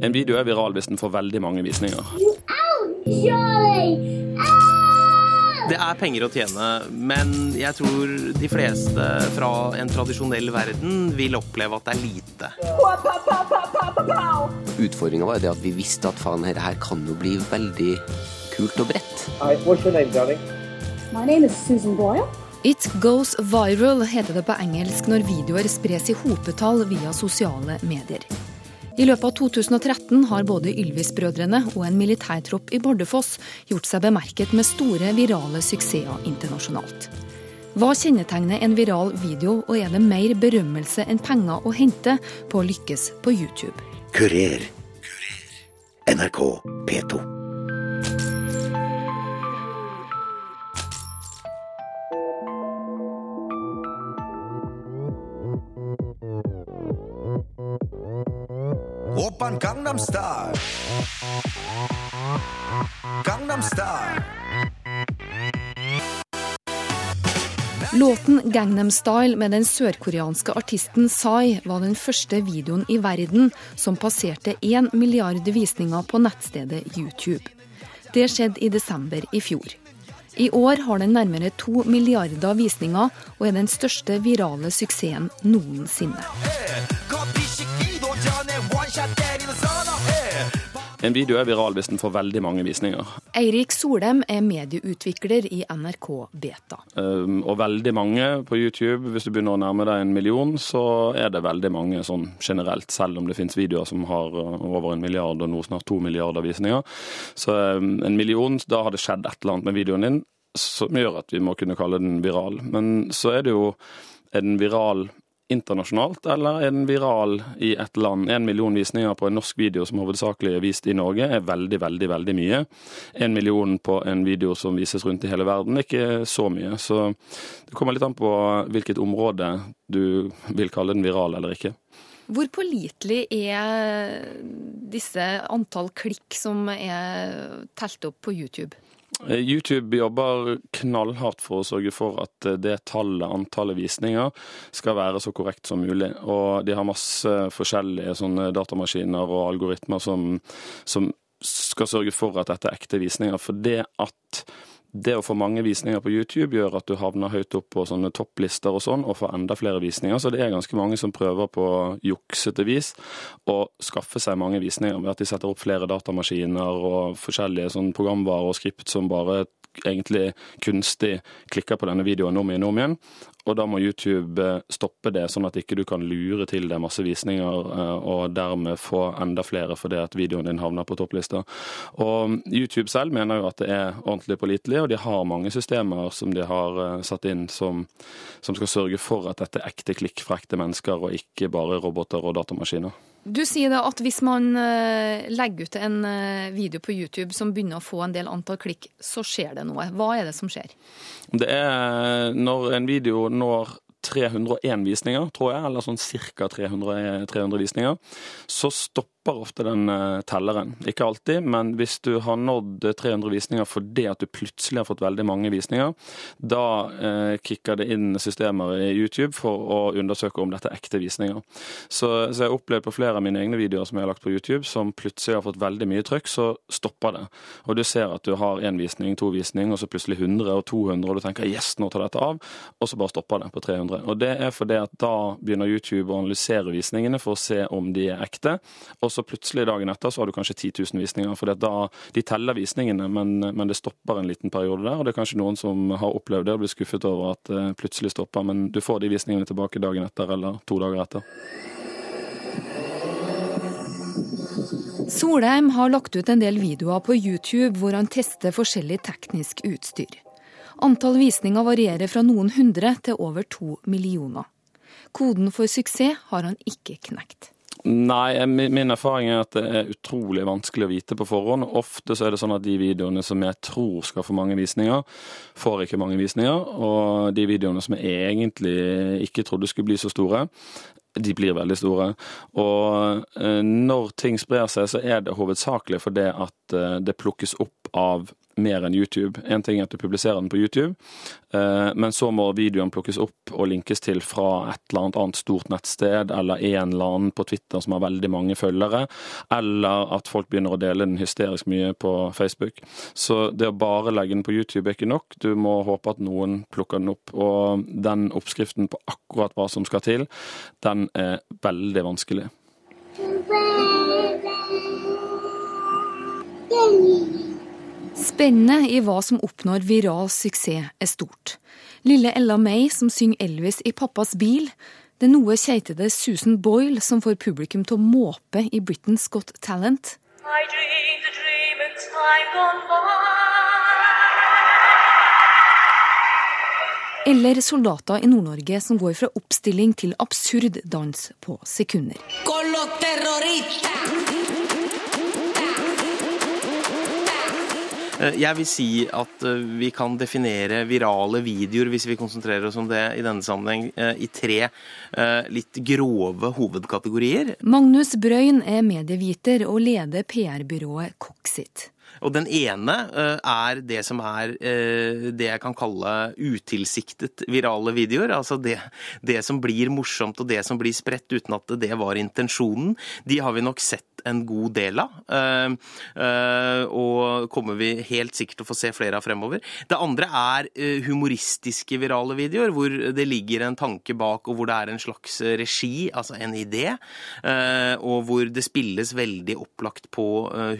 En video er viral hvis den får veldig mange visninger. Det er penger å tjene, men jeg tror de fleste fra en tradisjonell verden vil oppleve at det er lite. Utfordringa var det at vi visste at faen, dette her kan jo bli veldig kult og bredt. Hi, what's your name, darling? My name is Susan Boyle. It goes viral, heter det på engelsk når videoer spres i hopetall via sosiale medier. I løpet av 2013 har både Ylvis-brødrene og en militærtropp i Bardufoss gjort seg bemerket med store virale suksesser internasjonalt. Hva kjennetegner en viral video, og er det mer berømmelse enn penger å hente på å lykkes på YouTube? Kurer. NRK P2. Style. Gangnam Style. Låten 'Gangnam Style' med den sørkoreanske artisten Psy var den første videoen i verden som passerte én milliard visninger på nettstedet YouTube. Det skjedde i desember i fjor. I år har den nærmere to milliarder visninger og er den største virale suksessen noensinne. Hey, en video er viral hvis den får veldig mange visninger. Eirik Solheim er medieutvikler i NRK Beta. Um, og veldig mange på YouTube. Hvis du begynner å nærme deg en million, så er det veldig mange sånn generelt, selv om det finnes videoer som har uh, over en milliard og nå snart to milliarder visninger. Så um, en million, da har det skjedd et eller annet med videoen din som gjør at vi må kunne kalle den viral. Men så er det jo Er den viral internasjonalt, eller er den viral i et land? En million visninger på en norsk video som hovedsakelig er vist i Norge, er veldig, veldig veldig mye. En million på en video som vises rundt i hele verden, er ikke så mye. Så det kommer litt an på hvilket område du vil kalle den viral eller ikke. Hvor pålitelig er disse antall klikk som er telt opp på YouTube? Eh, YouTube jobber knallhardt for å sørge for at eh, det tallet, antallet visninger, skal være så korrekt som mulig. Og de har masse forskjellige sånne datamaskiner og algoritmer som, som skal sørge for at dette er ekte visninger. For det at det å få mange visninger på YouTube gjør at du havner høyt opp på sånne topplister og sånn, og får enda flere visninger. Så det er ganske mange som prøver på juksete vis å skaffe seg mange visninger ved at de setter opp flere datamaskiner og forskjellige sånn programvarer og skript som bare egentlig kunstig klikker på denne videoen om igjen og om igjen. Og da må YouTube eh, stoppe det, sånn at ikke du kan lure til deg masse visninger eh, og dermed få enda flere fordi at videoen din havner på topplista. Og YouTube selv mener jo at det er ordentlig pålitelig, og de har mange systemer som de har eh, satt inn som, som skal sørge for at dette er ekte klikk fra ekte mennesker, og ikke bare roboter og datamaskiner. Du sier da at hvis man eh, legger ut en eh, video på YouTube som begynner å få en del antall klikk, så skjer det noe. Hva er det som skjer? Det er når en video når 301 visninger, tror jeg, eller sånn ca. 300, 300 visninger, så stopper ofte den eh, telleren. Ikke alltid, men hvis du har nådd 300 visninger fordi at du plutselig har fått veldig mange visninger, da eh, kicker det inn systemer i YouTube for å undersøke om dette er ekte visninger. Så, så jeg opplevd på flere av mine egne videoer som jeg har lagt på YouTube, som plutselig har fått veldig mye trykk, så stopper det. Og du ser at du har én visning, to visning, og så plutselig 100 og 200, og du tenker yes, nå tar dette av, og så bare stopper det på 300. Og det er fordi at da begynner YouTube å analysere visningene for å se om de er ekte. og så plutselig dagen etter så har du kanskje 10 000 visninger. For da, de teller visningene, men, men, det stopper en liten periode der. Og det er kanskje noen som har opplevd det og blir skuffet over at det plutselig stopper. Men du får de visningene tilbake dagen etter eller to dager etter. Solheim har lagt ut en del videoer på YouTube hvor han tester forskjellig teknisk utstyr. Antall visninger varierer fra noen hundre til over to millioner. Koden for suksess har han ikke knekt. Nei, min erfaring er at det er utrolig vanskelig å vite på forhånd. Ofte så er det sånn at de videoene som jeg tror skal få mange visninger, får ikke mange visninger. Og de videoene som jeg egentlig ikke trodde skulle bli så store, de blir veldig store. Og eh, når ting sprer seg, så er det hovedsakelig fordi at eh, det plukkes opp av mer enn YouTube. En ting er at du publiserer den på YouTube, eh, men så må videoen plukkes opp og linkes til fra et eller annet annet stort nettsted, eller en eller annen på Twitter som har veldig mange følgere, eller at folk begynner å dele den hysterisk mye på Facebook. Så det å bare legge den på YouTube er ikke nok, du må håpe at noen plukker den opp. Og den oppskriften på akkurat hva som skal til, den er veldig vanskelig. Spennet i hva som oppnår viral suksess er stort. Lille Ella May som synger Elvis i pappas bil. Det noe keitete Susan Boyle som får publikum til å måpe i Britain's Got Talent. I dream the dream and time gone by. Eller soldater i Nord-Norge som går fra oppstilling til absurd dans på sekunder. Eh, Jeg vil si at eh, vi kan definere virale videoer, hvis vi konsentrerer oss om det i denne sammenheng, eh, i tre eh, litt grove hovedkategorier. Magnus Brøyn er medieviter og leder PR-byrået Coxit. Og den ene eh, er det som er eh, det jeg kan kalle utilsiktet virale videoer. Altså det, det som blir morsomt og det som blir spredt uten at det var intensjonen. De har vi nok sett en god del av, eh, og kommer vi helt sikkert til å få se flere av fremover. Det andre er humoristiske virale videoer, hvor det ligger en tanke bak, og hvor det er en slags regi, altså en idé, og hvor det spilles veldig opplagt på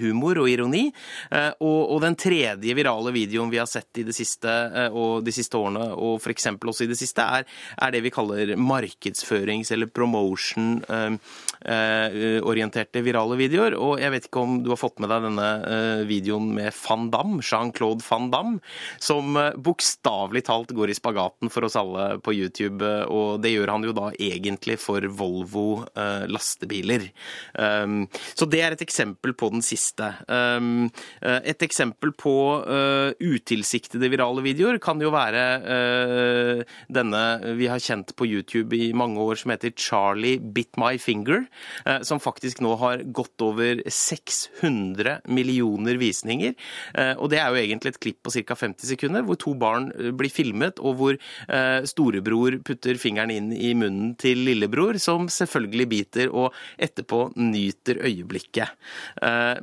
humor og ironi. Eh, Og, og den tredje virale videoen vi har sett i det siste, eh, og de siste årene, og f.eks. også i det siste, er, er det vi kaller markedsførings- eller promotion-orienterte virale videoer. Og jeg vet ikke om du har fått med deg denne eh, videoen med Van Damme, Jean-Claude Van Damme, som eh, bokstavelig talt går i spagaten for oss alle på YouTube, eh, og det gjør han jo da egentlig for Volvo eh, lastebiler. Så det er et eksempel på den siste. Eh, et eksempel på eh, utilsiktede virale videoer kan jo være eh, denne vi har kjent på YouTube i mange år som heter Charlie Bit My Finger, som faktisk nå har gått over 600 millioner visninger. Og det er jo egentlig et klipp på ca. 50 sekunder, hvor to barn blir filmet, og hvor storebror putter fingeren inn i munnen til lillebror, som selvfølgelig biter, og etterpå nyter øyeblikket.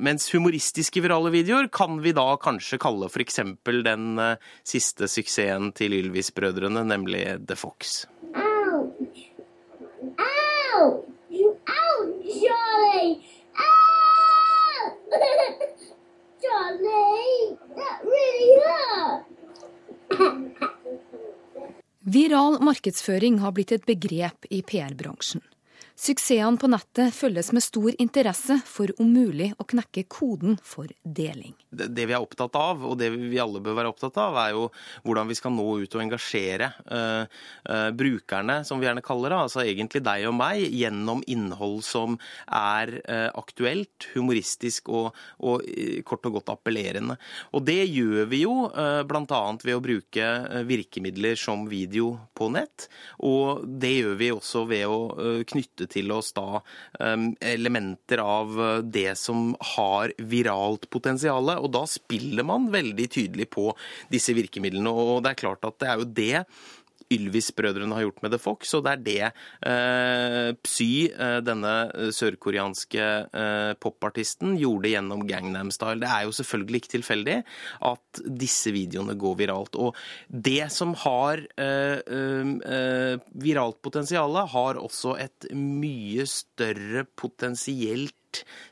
Mens humoristiske virale videoer kan vi da kanskje kalle f.eks. den eh, siste suksessen til Ylvis-brødrene, nemlig The Fox. Viral markedsføring har blitt et begrep i PR-bransjen. Suksessene på nettet følges med stor interesse for om mulig å knekke koden for deling. det det vi er opptatt av, og det vi alle bør være opptatt av, er jo hvordan vi skal nå ut og engasjere uh, uh, brukerne, som vi gjerne kaller det, altså egentlig deg og meg, gjennom innhold som er uh, aktuelt, humoristisk og, og kort og godt appellerende. Og det gjør vi jo bl.a. ved å bruke virkemidler som video på nett, og det gjør vi også ved å eh, til oss da eh, elementer av eh, det som har viralt potensial, og da spiller man veldig tydelig på disse virkemidlene. Og det er klart at det er jo det Ylvis-brødrene har gjort med The Fox, og det er det eh, Psy, eh, denne sørkoreanske eh, popartisten, gjorde gjennom Gangnam Style. Det er jo selvfølgelig ikke tilfeldig at disse videoene går viralt. Og det som har eh, eh, viralt potensial, har også et mye større potensielt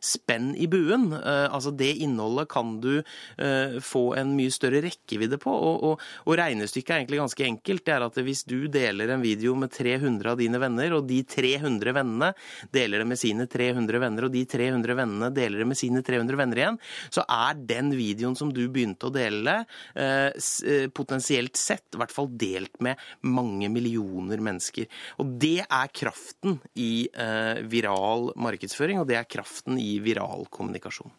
spenn i buen. Eh, altså Det innholdet kan du eh, få en mye større rekkevidde på. Og, og, og regnestykket er egentlig ganske enkelt. Det er at hvis du deler en video med 300 av dine venner, og de 300 vennene deler det med sine 300 venner, og de 300 vennene deler det med sine 300 venner igjen, så er den videoen som du begynte å dele, eh, potensielt sett, i hvert fall delt med mange millioner mennesker. Og det er kraften i viral markedsføring, og det er kraften i viral kommunikasjon.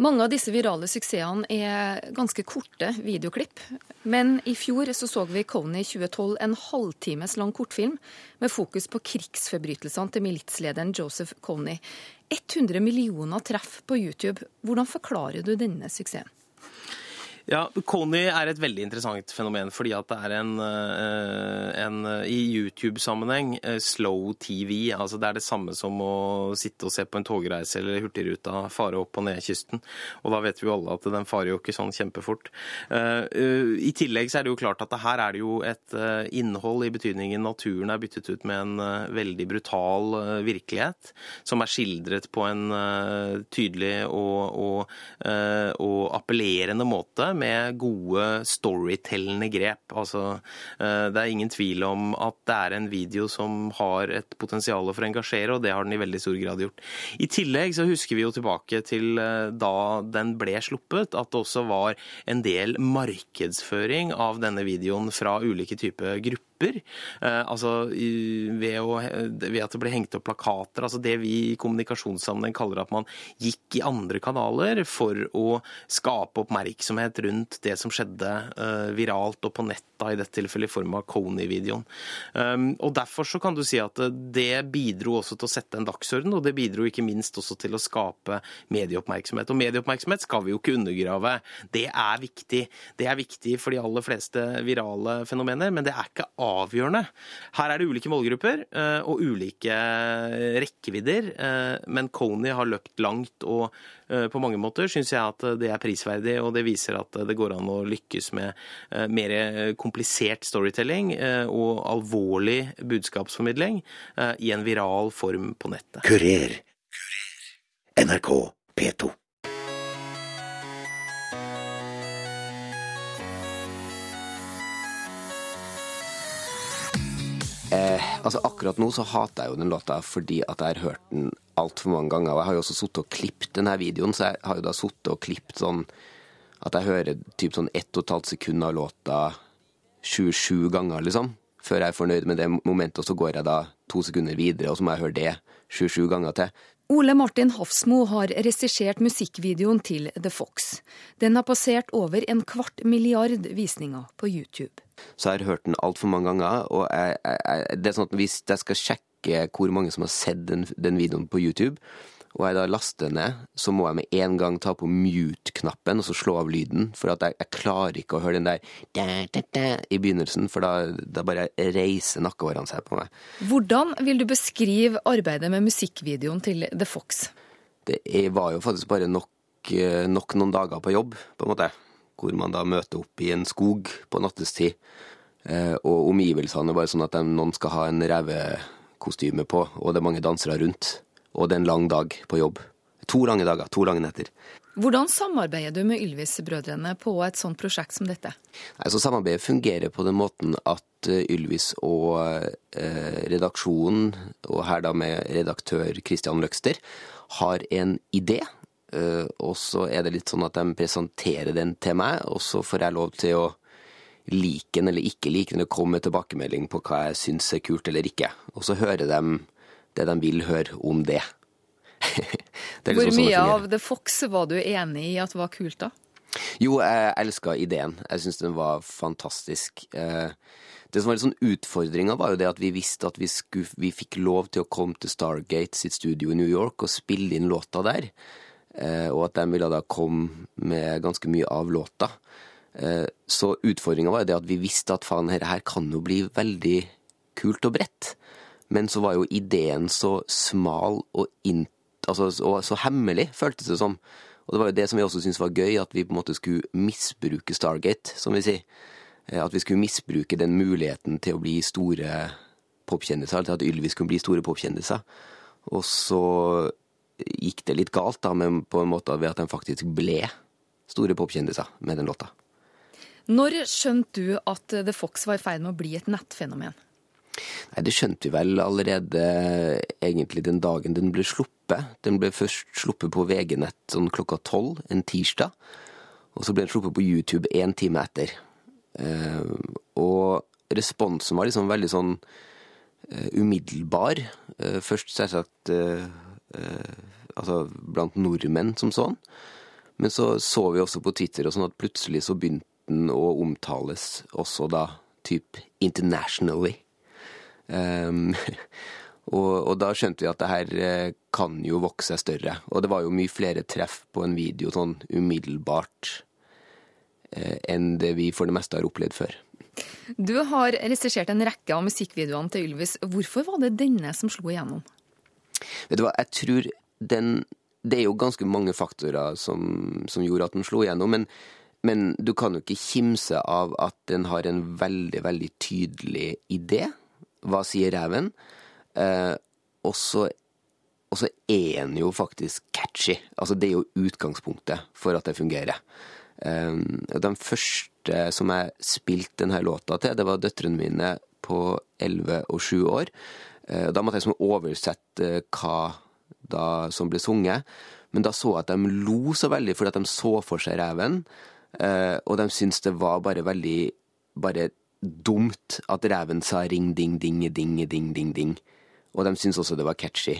Mange av disse virale suksessene er ganske korte videoklipp. Men i fjor så, så vi Kony 2012 en halvtimes lang kortfilm med fokus på krigsforbrytelsene til militslederen Joseph Kony. 100 millioner treff på YouTube. Hvordan forklarer du denne suksessen? Ja, Kony er et veldig interessant fenomen, fordi at det er en, eh, en i YouTube-sammenheng eh, slow TV. altså Det er det samme som å sitte og se på en togreise eller Hurtigruta fare opp og ned kysten. Og da vet vi jo alle at den farer jo ikke sånn kjempefort. Eh, I tillegg så er det jo klart at her er det jo et innhold i betydningen naturen er byttet ut med en veldig brutal virkelighet, som er skildret på en tydelig og, og, og appellerende måte med gode storytellende grep. Altså, eh, det er ingen tvil om at det er en video som har et potensial for å engasjere, og det har den i veldig stor grad gjort. I tillegg så husker vi jo tilbake til eh, da den ble sluppet, at det også var en del markedsføring av denne videoen fra ulike typer grupper grupper. Eh, altså ved, å, ved, at det ble hengt opp plakater. altså Det vi i kommunikasjonssammenheng kaller at man gikk i andre kanaler for å skape oppmerksomhet rundt det som skjedde eh, viralt og på nett, da, i dette tilfellet i form av Kony-videoen. Um, og Derfor så kan du si at det bidro også til å sette en dagsorden, og det bidro ikke minst også til å skape medieoppmerksomhet. Og medieoppmerksomhet skal vi jo ikke undergrave. Det er viktig. Det er viktig for de aller fleste virale fenomener, men det er ikke avgjørende. Her er det ulike målgrupper eh, og ulike rekkevidder, eh, men Kony har løpt langt, og eh, på mange måter syns jeg at det er prisverdig, og det viser at det går an å lykkes med mer komplisert storytelling og alvorlig budskapsformidling i en viral form på nettet. Kurer. NRK P2. Altså Akkurat nå så hater jeg jo den låta fordi at jeg har hørt den altfor mange ganger. Og jeg har jo også sittet og klippet denne videoen, så jeg har jo da sittet og klippet sånn at jeg hører typ sånn ett og et halvt sekund av låta 27 ganger, liksom. Før jeg er fornøyd med det momentet, og så går jeg da to sekunder videre, og så må jeg høre det 27 ganger til. Ole Martin Hafsmo har regissert musikkvideoen til The Fox. Den har passert over en kvart milliard visninger på YouTube. Så jeg har hørt den altfor mange ganger, og jeg, jeg, det er sånn at hvis jeg skal sjekke hvor mange som har sett den, den videoen på YouTube, og jeg da laster ned, så må jeg med en gang ta på mute-knappen og så slå av lyden. For at jeg, jeg klarer ikke å høre den der da, da, da, i begynnelsen, for da, da bare reiser nakkehårene seg på meg. Hvordan vil du beskrive arbeidet med musikkvideoen til The Fox? Det var jo faktisk bare nok, eh, nok noen dager på jobb, på en måte. Hvor man da møter opp i en skog på nattestid. Eh, og omgivelsene er bare sånn at noen skal ha en revekostyme på, og det er mange dansere rundt og det er en lang dag på jobb. To lange dager, to lange netter. Hvordan samarbeider du med Ylvis-brødrene på et sånt prosjekt som dette? Altså, samarbeidet fungerer på den måten at eh, Ylvis og eh, redaksjonen, og her da med redaktør Christian Løkster, har en idé. Eh, og så er det litt sånn at de presenterer den til meg, og så får jeg lov til å like den eller ikke like den, og komme med tilbakemelding på hva jeg syns er kult eller ikke. Og så hører de det de vil høre om det. det Hvor liksom mye av The Fox var du enig i at var kult, da? Jo, jeg elska ideen. Jeg syns den var fantastisk. Eh, det som var litt sånn Utfordringa var jo det at vi visste at vi, skulle, vi, fikk lov til å komme til Stargate sitt studio i New York og spille inn låta der. Eh, og at de ville da komme med ganske mye av låta. Eh, så utfordringa var jo det at vi visste at faen, dette her kan jo bli veldig kult og bredt. Men så var jo ideen så smal og, in, altså, og så hemmelig, føltes det som. Og det var jo det som vi også syntes var gøy, at vi på en måte skulle misbruke Stargate, som vi sier. Eh, at vi skulle misbruke den muligheten til å bli store popkjendiser, til at Ylvis kunne bli store popkjendiser. Og så gikk det litt galt, da, men på en måte ved at de faktisk ble store popkjendiser med den låta. Når skjønte du at The Fox var i ferd med å bli et nettfenomen? Nei, Det skjønte vi vel allerede egentlig den dagen den ble sluppet. Den ble først sluppet på VG-nett sånn klokka tolv en tirsdag. Og så ble den sluppet på YouTube én time etter. Eh, og responsen var liksom veldig sånn uh, umiddelbar. Først selvsagt altså blant nordmenn som sånn. Men så så vi også på Twitter og sånn at plutselig så begynte den å omtales også da typ internationally. Um, og, og da skjønte vi at det her eh, kan jo vokse seg større. Og det var jo mye flere treff på en video sånn umiddelbart eh, enn det vi for det meste har opplevd før. Du har regissert en rekke av musikkvideoene til Ylvis. Hvorfor var det denne som slo igjennom? Vet du hva, jeg tror den Det er jo ganske mange faktorer som, som gjorde at den slo igjennom, men, men du kan jo ikke kimse av at den har en veldig, veldig tydelig idé. Hva sier reven? Eh, og så er den jo faktisk catchy. Altså, det er jo utgangspunktet for at det fungerer. Um, den første som jeg spilte denne låta til, det var døtrene mine på 11 og 7 år. Uh, da måtte jeg liksom oversette hva da som ble sunget. Men da så jeg at de lo så veldig fordi at de så for seg reven. Uh, og de syntes det var bare veldig bare dumt at reven sa ring, ding, ding, ding, ding, ding, ding. Og de syntes også det var catchy.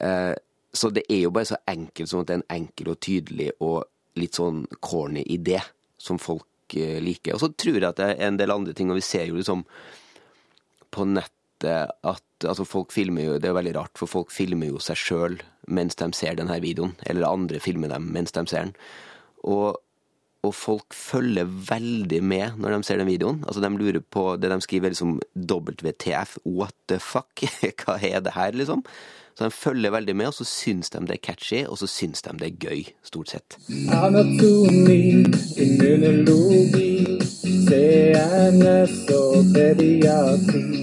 Eh, så det er jo bare så enkelt som at det er en enkel og tydelig og litt sånn corny idé som folk eh, liker. Og så tror jeg at det er en del andre ting, og vi ser jo liksom på nettet at altså folk filmer jo, Det er jo veldig rart, for folk filmer jo seg sjøl mens de ser denne videoen. Eller andre filmer dem mens de ser den. Og, og folk følger veldig med når de ser den videoen. Altså De lurer på det de skriver liksom WTF, what the fuck? Hva er det her, liksom? Så de følger veldig med, og så syns de det er catchy, og så syns de det er gøy, stort sett. Anatomi, immunologi, CNS og pediatri.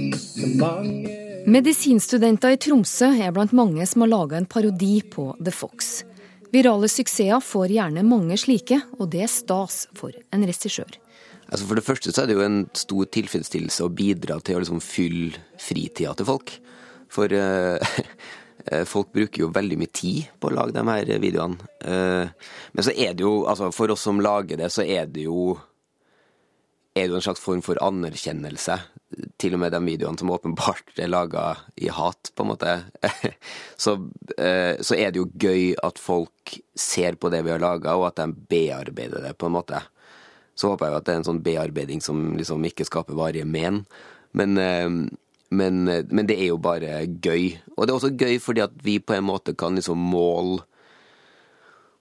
Medisinstudenter i Tromsø er blant mange som har laga en parodi på The Fox. Virale suksesser får gjerne mange slike, og det er stas for en regissør. Altså For det første så er det jo en stor tilfredsstillelse å bidra til å liksom fylle fritida til folk. For eh, folk bruker jo veldig mye tid på å lage de her videoene. Eh, men så er det jo, altså for oss som lager det, så er det jo er det jo en slags form for anerkjennelse. Til og med de videoene som åpenbart er laga i hat, på en måte. så, eh, så er det jo gøy at folk ser på det vi har laga, og at de bearbeider det, på en måte. Så håper jeg jo at det er en sånn bearbeiding som liksom ikke skaper varige men. Men, eh, men, men det er jo bare gøy. Og det er også gøy fordi at vi på en måte kan liksom måle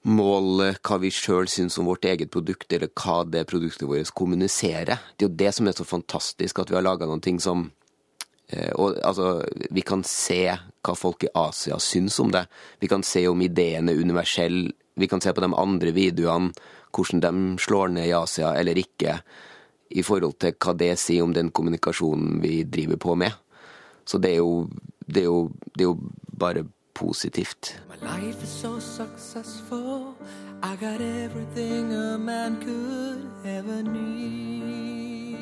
måle hva vi sjøl syns om vårt eget produkt, eller hva det produktet vårt kommuniserer. Det er jo det som er så fantastisk, at vi har laga noen ting som eh, og, altså, Vi kan se hva folk i Asia syns om det. Vi kan se om ideen er universell. Vi kan se på de andre videoene, hvordan de slår ned i Asia eller ikke, i forhold til hva det sier om den kommunikasjonen vi driver på med. Så det er jo, det er jo, det er jo bare positivt. My life is so successful. I got everything a man could ever need.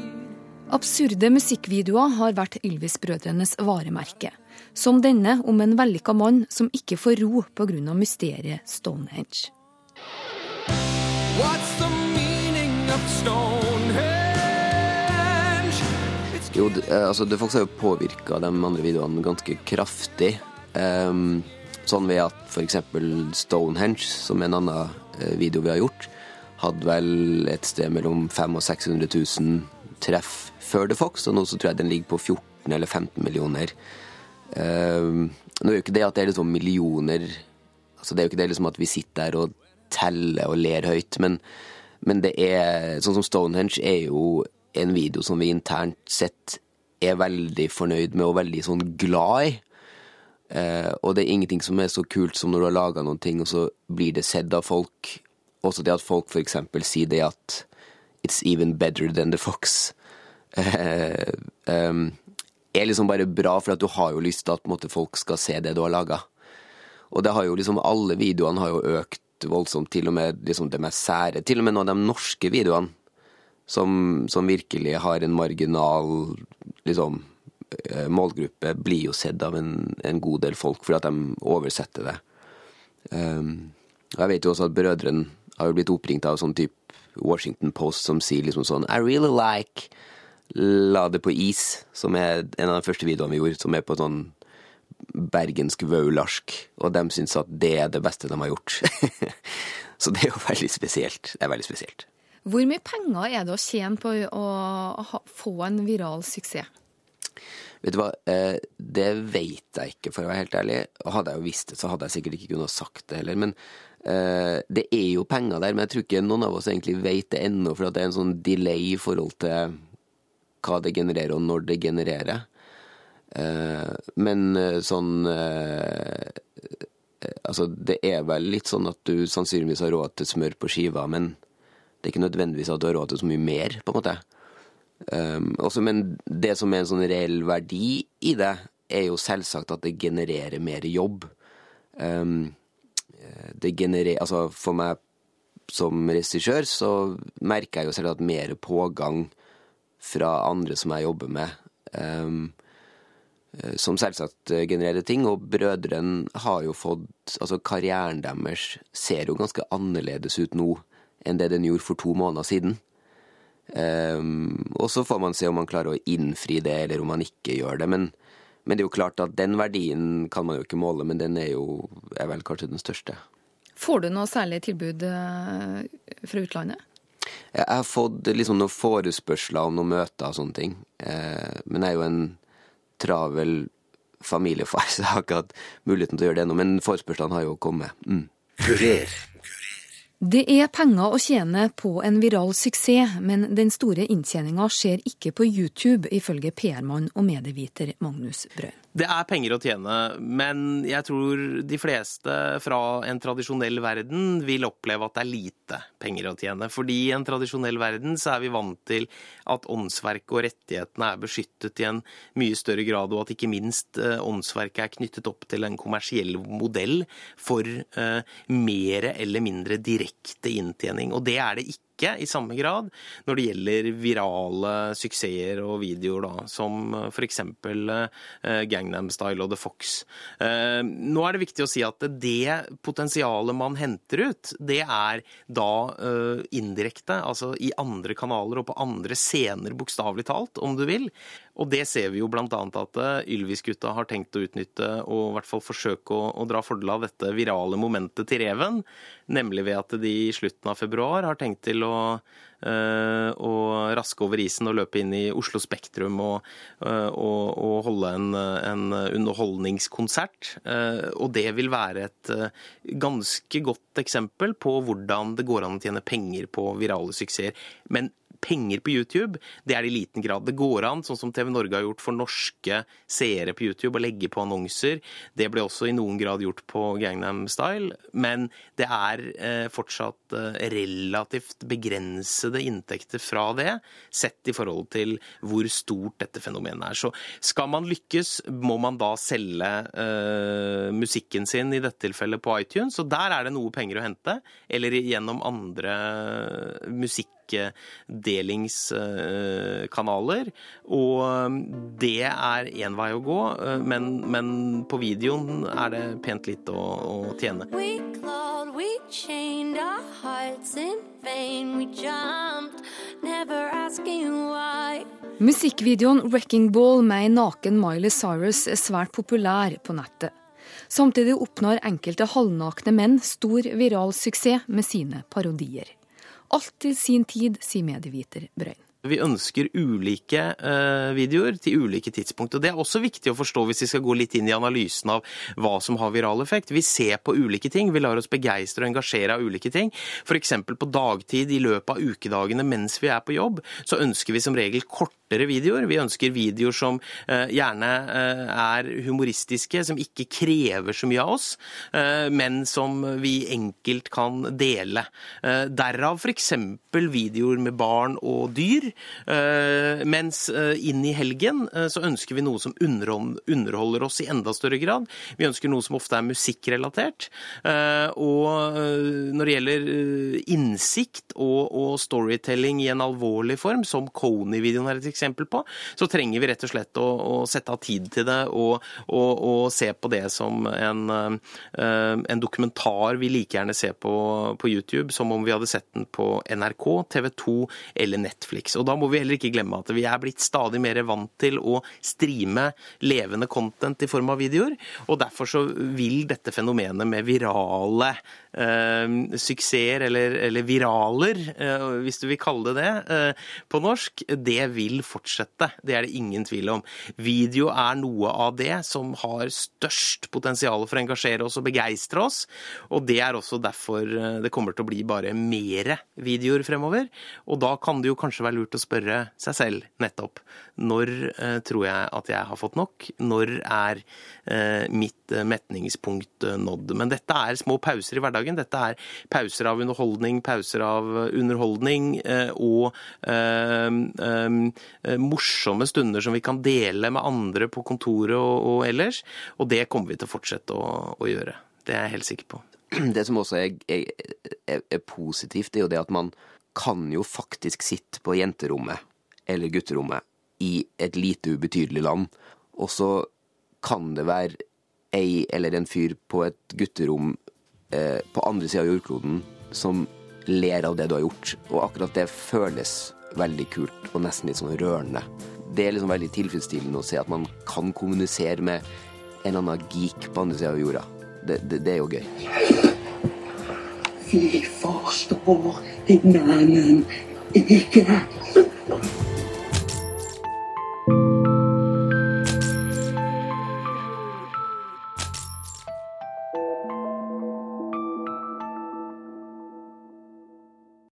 Absurde musikkvideoer har vært Ylvis-brødrenes varemerke. Som denne om en vellykka mann som ikke får ro pga. mysteriet Stonehenge. What's the meaning of Stonehenge? Jo, det, eh, altså, det Fox har jo påvirka de andre videoene ganske kraftig. Ehm, sånn ved at f.eks. Stonehenge, som er en annen eh, video vi har gjort, hadde vel et sted mellom 500 og 600 000 treff før The Fox, og nå så tror jeg den ligger på 14 eller 15 millioner. Um, nå er jo ikke det at det er liksom millioner altså Det er jo ikke det liksom at vi sitter der og teller og ler høyt, men, men det er Sånn som Stonehenge er jo en video som vi internt sett er veldig fornøyd med og veldig sånn glad i. Eh, og det er ingenting som er så kult som når du har laga noen ting, og så blir det sett av folk. Også det at folk f.eks. sier det at It's even better than the fox. Eh, eh, er liksom bare bra, for at du har jo lyst til at måte, folk skal se det du har laga. Og det har jo liksom alle videoene har jo økt voldsomt, til og med liksom det mest sære. Til og med noen av de norske videoene som, som virkelig har en marginal liksom målgruppe, blir jo sett av en, en god del folk fordi at de oversetter det. Um, jeg vet jo også at brødrene har jo blitt oppringt av sånn type Washington Post som sier liksom sånn I really like La det på is, som er en av de første videoene vi gjorde, som er på sånn bergensk vaularsk, og de syns at det er det beste de har gjort. Så det er jo veldig spesielt. Det er veldig spesielt. Hvor mye penger er det å tjene på å få en viral suksess? Vet du hva, eh, det vet jeg ikke, for å være helt ærlig. Hadde jeg jo visst det, så hadde jeg sikkert ikke kunnet sagt det heller. Men eh, det er jo penger der, men jeg tror ikke noen av oss egentlig vet det ennå, for det er en sånn delay i forhold til hva det genererer, og når det genererer. Eh, men sånn Altså, det er vel litt sånn at du sannsynligvis har råd til smør på skiva, men det er ikke nødvendigvis at du har råd til så mye mer, på en måte. Um, også, men det som er en sånn reell verdi i det, er jo selvsagt at det genererer mer jobb. Um, det genererer Altså, for meg som regissør så merker jeg jo selv at mer pågang fra andre som jeg jobber med, um, som selvsagt genererer ting. Og brødrene har jo fått Altså, karrieren deres ser jo ganske annerledes ut nå enn det den gjorde for to måneder siden. Um, og så får man se om man klarer å innfri det, eller om man ikke gjør det. Men, men det er jo klart at den verdien kan man jo ikke måle, men den er jo er vel kanskje den største. Får du noe særlig tilbud eh, fra utlandet? Jeg har fått liksom noen forespørsler om noen møter og sånne ting. Uh, men jeg er jo en travel familiefar, så jeg har ikke hatt muligheten til å gjøre det ennå. Men forespørslene har jo kommet. Mm. Kurer. Det er penger å tjene på en viral suksess, men den store inntjeninga skjer ikke på YouTube, ifølge PR-mann og medieviter Magnus Brøyn. Det er penger å tjene, men jeg tror de fleste fra en tradisjonell verden vil oppleve at det er lite penger å tjene. Fordi i en tradisjonell verden så er vi vant til at åndsverket og rettighetene er beskyttet i en mye større grad, og at ikke minst eh, åndsverket er knyttet opp til en kommersiell modell for eh, mer eller mindre direkte inntjening. Og det er det ikke ikke i samme grad når det gjelder virale suksesser og videoer, da, som f.eks. Uh, Gangnam Style og The Fox. Uh, nå er det viktig å si at det potensialet man henter ut, det er da indirekte, altså i andre kanaler og på andre scener, bokstavelig talt, om du vil. Og det ser vi jo bl.a. at Ylvis-gutta har tenkt å utnytte og i hvert fall forsøke å, å dra fordel av dette virale momentet til Reven. Nemlig ved at de i slutten av februar har tenkt til å, øh, å raske over isen og løpe inn i Oslo Spektrum og, øh, og, og holde en, en underholdningskonsert. Øh, og det vil være et ganske godt eksempel på hvordan det går an å tjene penger på virale suksesser. Men penger på YouTube, det er det i liten grad. Det går an, sånn som TV Norge har gjort for norske seere på YouTube, å legge på annonser. Det ble også i noen grad gjort på Gangnam Style, men det er eh, fortsatt eh, relativt begrensede inntekter fra det, sett i forhold til hvor stort dette fenomenet er. Så skal man lykkes, må man da selge eh, musikken sin, i dette tilfellet på iTunes, og der er det noe penger å hente, eller gjennom andre musikk musikk-delingskanaler. Og det er én vei å gå, men, men, på videoen er det pent litt å, å tjene. We clawed, we chained our hearts in vain. We jumped, never asking why. Musikkvideoen 'Wrecking Ball' med ei naken Miley Cyrus er svært populær på nettet. Samtidig oppnår enkelte halvnakne menn stor viral suksess med sine parodier. Alt til sin tid, sier medieviter Brøyn. Vi ønsker ulike uh, videoer til ulike tidspunkt. og Det er også viktig å forstå hvis vi skal gå litt inn i analysen av hva som har viral effekt. Vi ser på ulike ting, vi lar oss begeistre og engasjere av ulike ting. F.eks. på dagtid i løpet av ukedagene mens vi er på jobb, så ønsker vi som regel kortere videoer. Vi ønsker videoer som uh, gjerne uh, er humoristiske, som ikke krever så mye av oss, men som vi enkelt kan dele. Derav f.eks. videoer med barn og dyr. Eh, mens eh, inn i helgen eh, så ønsker vi noe som underholder oss i enda større grad. Vi ønsker noe som ofte er musikkrelatert. Og når det gjelder innsikt og, storytelling i en alvorlig form, som Kony-videoen er et eksempel på, så trenger vi rett og slett å, å sette av tid til det og, og, og se på det som en, en dokumentar vi like gjerne ser på, på YouTube, som om vi hadde sett den på NRK, TV 2 eller Netflix. Og da må vi heller ikke glemme at vi er blitt stadig mer vant til å streame levende content i form av videoer, og derfor så vil dette fenomenet med virale eh, suksesser, eller, eller viraler, eh, hvis du vil kalle det det, eh, på norsk, det vil fortsette. Det er det ingen tvil om. Video er noe av det som har størst potensial for å engasjere oss og begeistre oss, og det er også derfor eh, det kommer til å bli bare mere videoer fremover. Og da kan det jo kanskje være lurt å spørre seg selv nettopp når eh, tror jeg at jeg har fått nok? Når er eh, mitt eh, metningspunkt nådd? Men dette er små pauser i hverdagen. Dette er pauser av underholdning, pauser av underholdning og eh, eh, morsomme stunder som vi kan dele med andre på kontoret og, ellers. Og det kommer vi til å fortsette å, å gjøre. Det er jeg helt sikker på. Det som også er, er, er positivt, er jo det at man kan jo faktisk sitte på jenterommet eller gutterommet i et lite ubetydelig land, og så kan det være ei eller en fyr på et gutterom eh, på andre sida av jordkloden som ler av det du har gjort, og akkurat det føles veldig kult og nesten litt sånn rørende. Det er liksom veldig tilfredsstillende å se at man kan kommunisere med en annen geek på andre sida av jorda. Det, det, det er jo gøy. Vi forstår hverandre ikke.